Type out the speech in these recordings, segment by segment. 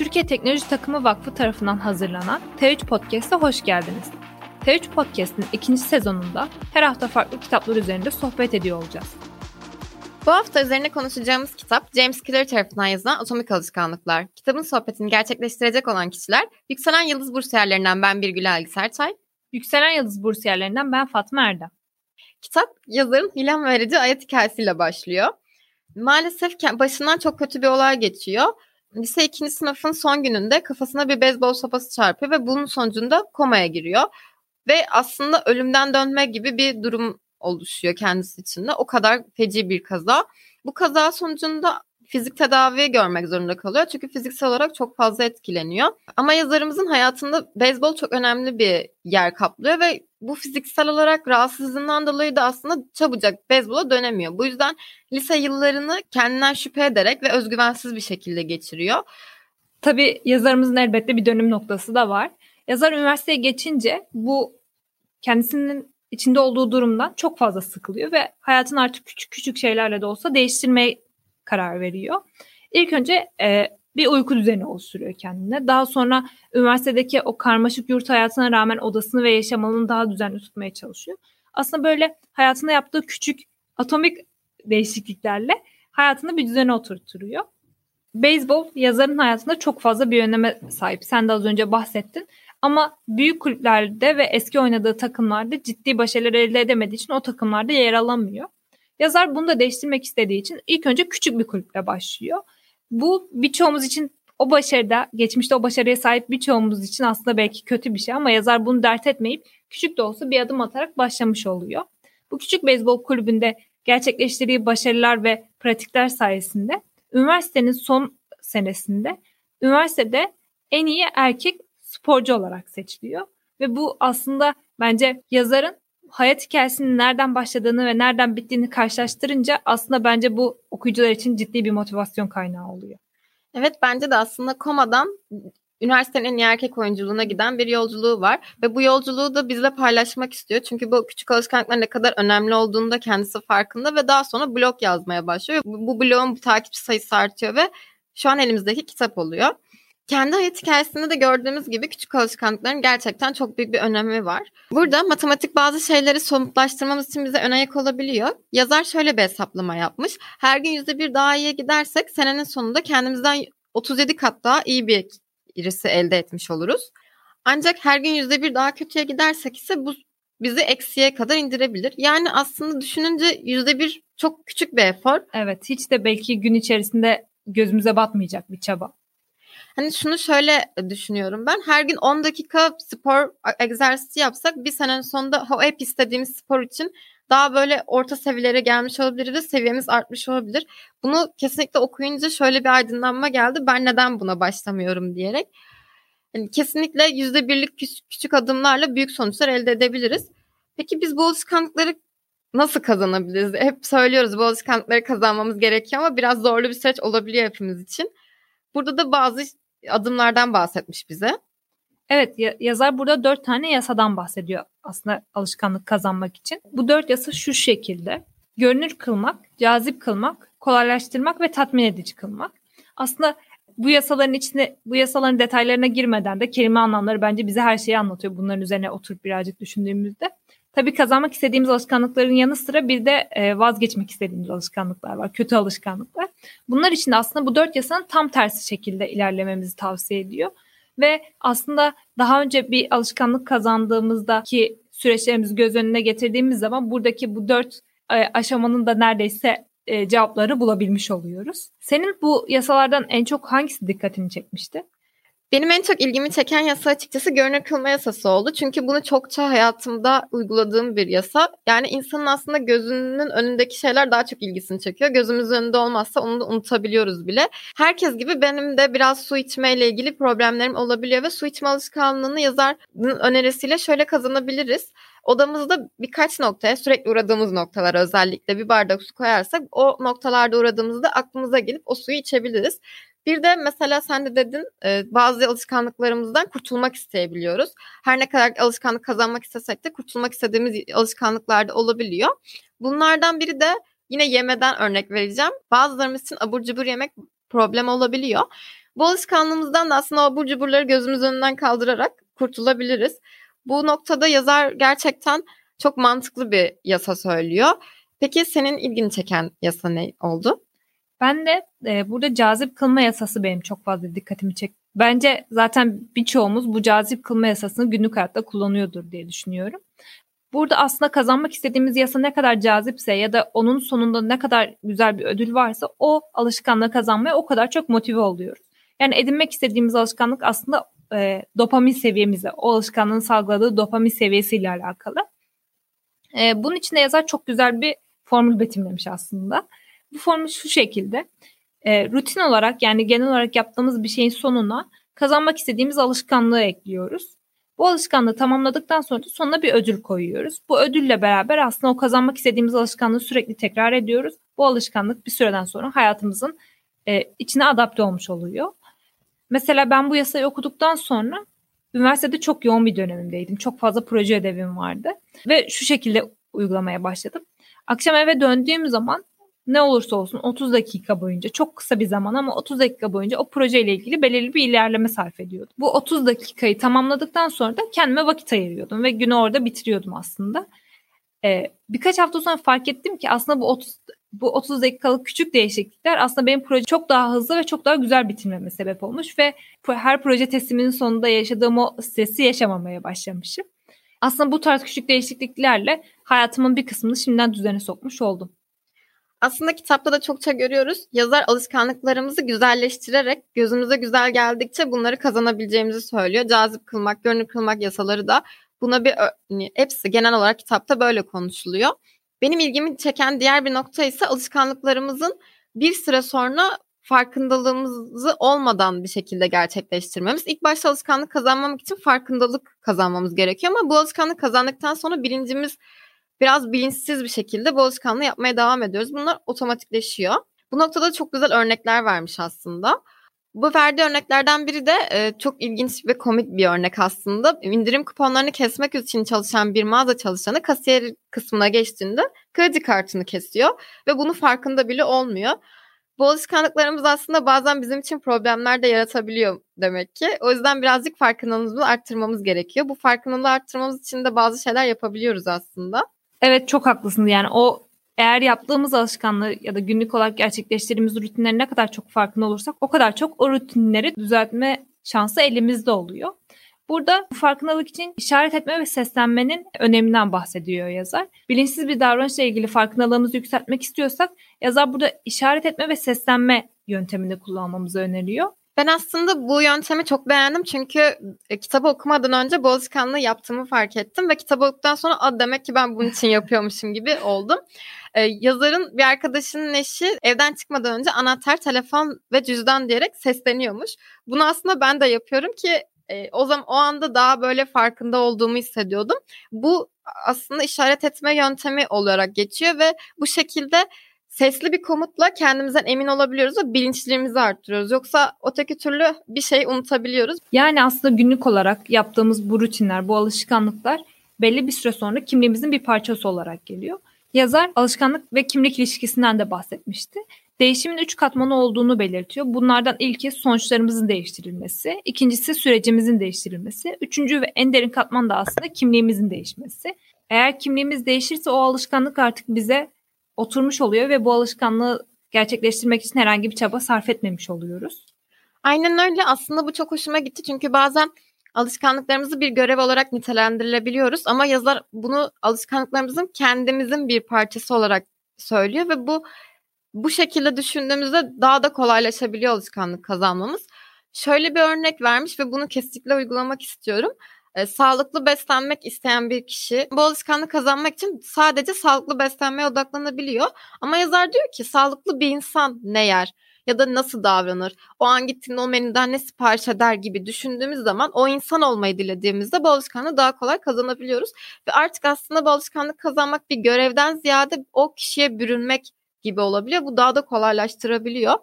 Türkiye Teknoloji Takımı Vakfı tarafından hazırlanan T3 Podcast'a hoş geldiniz. T3 Podcast'in ikinci sezonunda her hafta farklı kitaplar üzerinde sohbet ediyor olacağız. Bu hafta üzerine konuşacağımız kitap James Clear tarafından yazılan Atomik Alışkanlıklar. Kitabın sohbetini gerçekleştirecek olan kişiler Yükselen Yıldız Bursiyerlerinden ben Birgül Algı Serçay. Yükselen Yıldız Bursiyerlerinden ben Fatma Erdem. Kitap yazarın ilham verici hayat hikayesiyle başlıyor. Maalesef başından çok kötü bir olay geçiyor. Lise 2. sınıfın son gününde kafasına bir beyzbol sopası çarpıyor ve bunun sonucunda komaya giriyor. Ve aslında ölümden dönme gibi bir durum oluşuyor kendisi için de. O kadar feci bir kaza. Bu kaza sonucunda fizik tedavi görmek zorunda kalıyor. Çünkü fiziksel olarak çok fazla etkileniyor. Ama yazarımızın hayatında beyzbol çok önemli bir yer kaplıyor ve bu fiziksel olarak rahatsızlığından dolayı da aslında çabucak beyzbola dönemiyor. Bu yüzden lise yıllarını kendinden şüphe ederek ve özgüvensiz bir şekilde geçiriyor. Tabii yazarımızın elbette bir dönüm noktası da var. Yazar üniversiteye geçince bu kendisinin içinde olduğu durumdan çok fazla sıkılıyor ve hayatını artık küçük küçük şeylerle de olsa değiştirmeye karar veriyor. İlk önce e, bir uyku düzeni oluşturuyor kendine. Daha sonra üniversitedeki o karmaşık yurt hayatına rağmen odasını ve yaşam alanını daha düzenli tutmaya çalışıyor. Aslında böyle hayatında yaptığı küçük atomik değişikliklerle hayatını bir düzene oturtuyor. Beyzbol yazarın hayatında çok fazla bir öneme sahip. Sen de az önce bahsettin. Ama büyük kulüplerde ve eski oynadığı takımlarda ciddi başarılar elde edemediği için o takımlarda yer alamıyor. Yazar bunu da değiştirmek istediği için ilk önce küçük bir kulüple başlıyor. Bu birçoğumuz için o başarıda, geçmişte o başarıya sahip birçoğumuz için aslında belki kötü bir şey ama yazar bunu dert etmeyip küçük de olsa bir adım atarak başlamış oluyor. Bu küçük beyzbol kulübünde gerçekleştirdiği başarılar ve pratikler sayesinde üniversitenin son senesinde üniversitede en iyi erkek sporcu olarak seçiliyor. Ve bu aslında bence yazarın hayat hikayesinin nereden başladığını ve nereden bittiğini karşılaştırınca aslında bence bu okuyucular için ciddi bir motivasyon kaynağı oluyor. Evet bence de aslında komadan üniversitenin en iyi erkek oyunculuğuna giden bir yolculuğu var. Ve bu yolculuğu da bizle paylaşmak istiyor. Çünkü bu küçük alışkanlıklar ne kadar önemli olduğunu da kendisi farkında ve daha sonra blog yazmaya başlıyor. Bu, blogun takipçi sayısı artıyor ve şu an elimizdeki kitap oluyor. Kendi hayat hikayesinde de gördüğümüz gibi küçük alışkanlıkların gerçekten çok büyük bir önemi var. Burada matematik bazı şeyleri somutlaştırmamız için bize ön ayak olabiliyor. Yazar şöyle bir hesaplama yapmış. Her gün %1 daha iyiye gidersek senenin sonunda kendimizden 37 kat daha iyi bir irisi elde etmiş oluruz. Ancak her gün %1 daha kötüye gidersek ise bu bizi eksiye kadar indirebilir. Yani aslında düşününce %1 çok küçük bir efor. Evet hiç de belki gün içerisinde gözümüze batmayacak bir çaba. Hani şunu şöyle düşünüyorum ben. Her gün 10 dakika spor egzersizi yapsak bir senenin sonunda hep istediğimiz spor için daha böyle orta seviyelere gelmiş olabiliriz. Seviyemiz artmış olabilir. Bunu kesinlikle okuyunca şöyle bir aydınlanma geldi. Ben neden buna başlamıyorum diyerek. Yani kesinlikle yüzde birlik küçük, küçük adımlarla büyük sonuçlar elde edebiliriz. Peki biz bu alışkanlıkları nasıl kazanabiliriz? Hep söylüyoruz bu alışkanlıkları kazanmamız gerekiyor ama biraz zorlu bir süreç olabiliyor hepimiz için. Burada da bazı adımlardan bahsetmiş bize. Evet yazar burada dört tane yasadan bahsediyor aslında alışkanlık kazanmak için. Bu dört yasa şu şekilde. Görünür kılmak, cazip kılmak, kolaylaştırmak ve tatmin edici kılmak. Aslında bu yasaların içinde bu yasaların detaylarına girmeden de kelime anlamları bence bize her şeyi anlatıyor. Bunların üzerine oturup birazcık düşündüğümüzde. Tabii kazanmak istediğimiz alışkanlıkların yanı sıra bir de e, vazgeçmek istediğimiz alışkanlıklar var. Kötü alışkanlıklar. Bunlar için de aslında bu dört yasanın tam tersi şekilde ilerlememizi tavsiye ediyor. Ve aslında daha önce bir alışkanlık kazandığımızda ki süreçlerimizi göz önüne getirdiğimiz zaman buradaki bu dört e, aşamanın da neredeyse e, cevapları bulabilmiş oluyoruz. Senin bu yasalardan en çok hangisi dikkatini çekmişti? Benim en çok ilgimi çeken yasa açıkçası görünür kılma yasası oldu. Çünkü bunu çokça hayatımda uyguladığım bir yasa. Yani insanın aslında gözünün önündeki şeyler daha çok ilgisini çekiyor. Gözümüz önünde olmazsa onu da unutabiliyoruz bile. Herkes gibi benim de biraz su içmeyle ilgili problemlerim olabiliyor ve su içme alışkanlığını yazarın önerisiyle şöyle kazanabiliriz. Odamızda birkaç noktaya sürekli uğradığımız noktalar özellikle bir bardak su koyarsak o noktalarda uğradığımızda aklımıza gelip o suyu içebiliriz. Bir de mesela sen de dedin e, bazı alışkanlıklarımızdan kurtulmak isteyebiliyoruz. Her ne kadar alışkanlık kazanmak istesek de kurtulmak istediğimiz alışkanlıklar da olabiliyor. Bunlardan biri de yine yemeden örnek vereceğim. Bazılarımız için abur cubur yemek problem olabiliyor. Bu alışkanlığımızdan da aslında o burcu burları gözümüz önünden kaldırarak kurtulabiliriz. Bu noktada yazar gerçekten çok mantıklı bir yasa söylüyor. Peki senin ilgini çeken yasa ne oldu? Ben de e, burada cazip kılma yasası benim çok fazla dikkatimi çekti. Bence zaten birçoğumuz bu cazip kılma yasasını günlük hayatta kullanıyordur diye düşünüyorum. Burada aslında kazanmak istediğimiz yasa ne kadar cazipse ya da onun sonunda ne kadar güzel bir ödül varsa o alışkanlığı kazanmaya o kadar çok motive oluyoruz. Yani edinmek istediğimiz alışkanlık aslında e, dopamin seviyemize, o alışkanlığın salgıladığı dopamin seviyesiyle alakalı. E, bunun için de yazar çok güzel bir formül betimlemiş aslında. Bu formül şu şekilde. E, rutin olarak yani genel olarak yaptığımız bir şeyin sonuna kazanmak istediğimiz alışkanlığı ekliyoruz. Bu alışkanlığı tamamladıktan sonra sonuna bir ödül koyuyoruz. Bu ödülle beraber aslında o kazanmak istediğimiz alışkanlığı sürekli tekrar ediyoruz. Bu alışkanlık bir süreden sonra hayatımızın e, içine adapte olmuş oluyor. Mesela ben bu yasayı okuduktan sonra üniversitede çok yoğun bir dönemimdeydim. Çok fazla proje ödevim vardı ve şu şekilde uygulamaya başladım. Akşam eve döndüğüm zaman ne olursa olsun 30 dakika boyunca çok kısa bir zaman ama 30 dakika boyunca o projeyle ilgili belirli bir ilerleme sarf ediyordum. Bu 30 dakikayı tamamladıktan sonra da kendime vakit ayırıyordum ve günü orada bitiriyordum aslında. Ee, birkaç hafta sonra fark ettim ki aslında bu 30 bu 30 dakikalık küçük değişiklikler aslında benim proje çok daha hızlı ve çok daha güzel bitirmeme sebep olmuş ve her proje tesliminin sonunda yaşadığım o stresi yaşamamaya başlamışım. Aslında bu tarz küçük değişikliklerle hayatımın bir kısmını şimdiden düzene sokmuş oldum. Aslında kitapta da çokça görüyoruz. Yazar alışkanlıklarımızı güzelleştirerek gözümüze güzel geldikçe bunları kazanabileceğimizi söylüyor. Cazip kılmak, görünür kılmak yasaları da buna bir hani hepsi genel olarak kitapta böyle konuşuluyor. Benim ilgimi çeken diğer bir nokta ise alışkanlıklarımızın bir süre sonra farkındalığımızı olmadan bir şekilde gerçekleştirmemiz. İlk başta alışkanlık kazanmamak için farkındalık kazanmamız gerekiyor ama bu alışkanlık kazandıktan sonra bilincimiz biraz bilinçsiz bir şekilde bu alışkanlığı yapmaya devam ediyoruz. Bunlar otomatikleşiyor. Bu noktada çok güzel örnekler vermiş aslında. Bu verdiği örneklerden biri de e, çok ilginç ve komik bir örnek aslında. İndirim kuponlarını kesmek için çalışan bir mağaza çalışanı kasiyer kısmına geçtiğinde kredi kartını kesiyor ve bunu farkında bile olmuyor. Bu alışkanlıklarımız aslında bazen bizim için problemler de yaratabiliyor demek ki. O yüzden birazcık farkındalığımızı arttırmamız gerekiyor. Bu farkındalığı arttırmamız için de bazı şeyler yapabiliyoruz aslında. Evet çok haklısın yani o eğer yaptığımız alışkanlığı ya da günlük olarak gerçekleştirdiğimiz rutinlerin ne kadar çok farkında olursak o kadar çok o rutinleri düzeltme şansı elimizde oluyor. Burada bu farkındalık için işaret etme ve seslenmenin öneminden bahsediyor yazar. Bilinçsiz bir davranışla ilgili farkındalığımızı yükseltmek istiyorsak yazar burada işaret etme ve seslenme yöntemini kullanmamızı öneriyor. Ben aslında bu yöntemi çok beğendim çünkü e, kitabı okumadan önce bu alışkanlığı yaptığımı fark ettim ve kitabı okuduktan sonra A, demek ki ben bunun için yapıyormuşum gibi oldum. Ee, yazarın bir arkadaşının eşi evden çıkmadan önce anahtar, telefon ve cüzdan diyerek sesleniyormuş. Bunu aslında ben de yapıyorum ki e, o zaman o anda daha böyle farkında olduğumu hissediyordum. Bu aslında işaret etme yöntemi olarak geçiyor ve bu şekilde sesli bir komutla kendimizden emin olabiliyoruz ve bilinçliğimizi arttırıyoruz. Yoksa öteki türlü bir şey unutabiliyoruz. Yani aslında günlük olarak yaptığımız bu rutinler, bu alışkanlıklar belli bir süre sonra kimliğimizin bir parçası olarak geliyor. Yazar alışkanlık ve kimlik ilişkisinden de bahsetmişti. Değişimin üç katmanı olduğunu belirtiyor. Bunlardan ilki sonuçlarımızın değiştirilmesi, ikincisi sürecimizin değiştirilmesi, üçüncü ve en derin katman da aslında kimliğimizin değişmesi. Eğer kimliğimiz değişirse o alışkanlık artık bize oturmuş oluyor ve bu alışkanlığı gerçekleştirmek için herhangi bir çaba sarf etmemiş oluyoruz. Aynen öyle. Aslında bu çok hoşuma gitti çünkü bazen alışkanlıklarımızı bir görev olarak nitelendirilebiliyoruz ama yazar bunu alışkanlıklarımızın kendimizin bir parçası olarak söylüyor ve bu bu şekilde düşündüğümüzde daha da kolaylaşabiliyor alışkanlık kazanmamız. Şöyle bir örnek vermiş ve bunu kesinlikle uygulamak istiyorum. E, sağlıklı beslenmek isteyen bir kişi bu alışkanlığı kazanmak için sadece sağlıklı beslenmeye odaklanabiliyor. Ama yazar diyor ki sağlıklı bir insan ne yer? ya da nasıl davranır? O an gittiğinde o menüden ne sipariş eder gibi düşündüğümüz zaman o insan olmayı dilediğimizde bu alışkanlığı daha kolay kazanabiliyoruz. Ve artık aslında bu alışkanlık kazanmak bir görevden ziyade o kişiye bürünmek gibi olabiliyor. Bu daha da kolaylaştırabiliyor.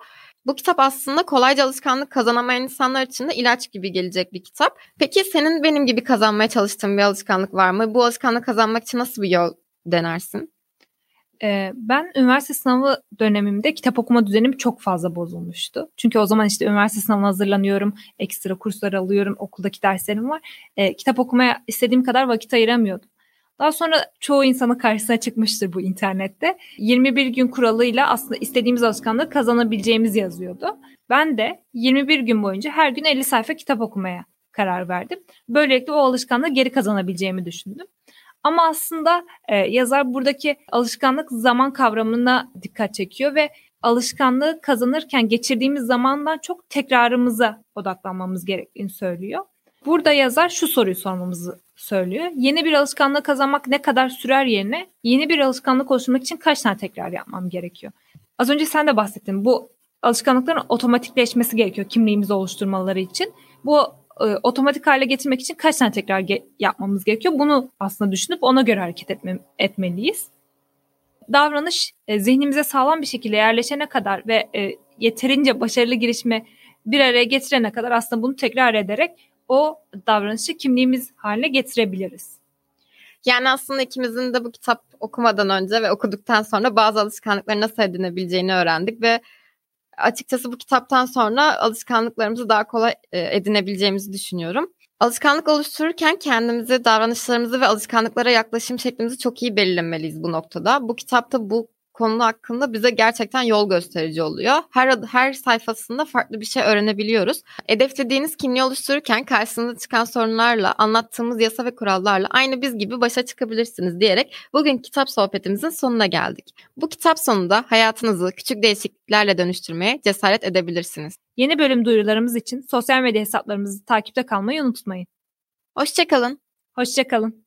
Bu kitap aslında kolayca alışkanlık kazanamayan insanlar için de ilaç gibi gelecek bir kitap. Peki senin benim gibi kazanmaya çalıştığın bir alışkanlık var mı? Bu alışkanlık kazanmak için nasıl bir yol denersin? Ee, ben üniversite sınavı dönemimde kitap okuma düzenim çok fazla bozulmuştu. Çünkü o zaman işte üniversite sınavına hazırlanıyorum, ekstra kurslar alıyorum, okuldaki derslerim var. Ee, kitap okumaya istediğim kadar vakit ayıramıyordum. Daha sonra çoğu insanın karşısına çıkmıştır bu internette. 21 gün kuralıyla aslında istediğimiz alışkanlığı kazanabileceğimiz yazıyordu. Ben de 21 gün boyunca her gün 50 sayfa kitap okumaya karar verdim. Böylelikle o alışkanlığı geri kazanabileceğimi düşündüm. Ama aslında e, yazar buradaki alışkanlık zaman kavramına dikkat çekiyor ve alışkanlığı kazanırken geçirdiğimiz zamandan çok tekrarımıza odaklanmamız gerektiğini söylüyor. Burada yazar şu soruyu sormamızı söylüyor. Yeni bir alışkanlığı kazanmak ne kadar sürer yerine yeni bir alışkanlık oluşturmak için kaç tane tekrar yapmam gerekiyor? Az önce sen de bahsettin. Bu alışkanlıkların otomatikleşmesi gerekiyor kimliğimizi oluşturmaları için. Bu e, otomatik hale getirmek için kaç tane tekrar ge- yapmamız gerekiyor? Bunu aslında düşünüp ona göre hareket etme- etmeliyiz. Davranış e, zihnimize sağlam bir şekilde yerleşene kadar ve e, yeterince başarılı girişimi bir araya getirene kadar aslında bunu tekrar ederek o davranışı kimliğimiz haline getirebiliriz. Yani aslında ikimizin de bu kitap okumadan önce ve okuduktan sonra bazı alışkanlıkları nasıl edinebileceğini öğrendik ve açıkçası bu kitaptan sonra alışkanlıklarımızı daha kolay e, edinebileceğimizi düşünüyorum. Alışkanlık oluştururken kendimizi, davranışlarımızı ve alışkanlıklara yaklaşım şeklimizi çok iyi belirlemeliyiz bu noktada. Bu kitapta bu konu hakkında bize gerçekten yol gösterici oluyor. Her her sayfasında farklı bir şey öğrenebiliyoruz. Hedeflediğiniz kimliği oluştururken karşınıza çıkan sorunlarla, anlattığımız yasa ve kurallarla aynı biz gibi başa çıkabilirsiniz diyerek bugün kitap sohbetimizin sonuna geldik. Bu kitap sonunda hayatınızı küçük değişikliklerle dönüştürmeye cesaret edebilirsiniz. Yeni bölüm duyurularımız için sosyal medya hesaplarımızı takipte kalmayı unutmayın. Hoşçakalın. Hoşçakalın.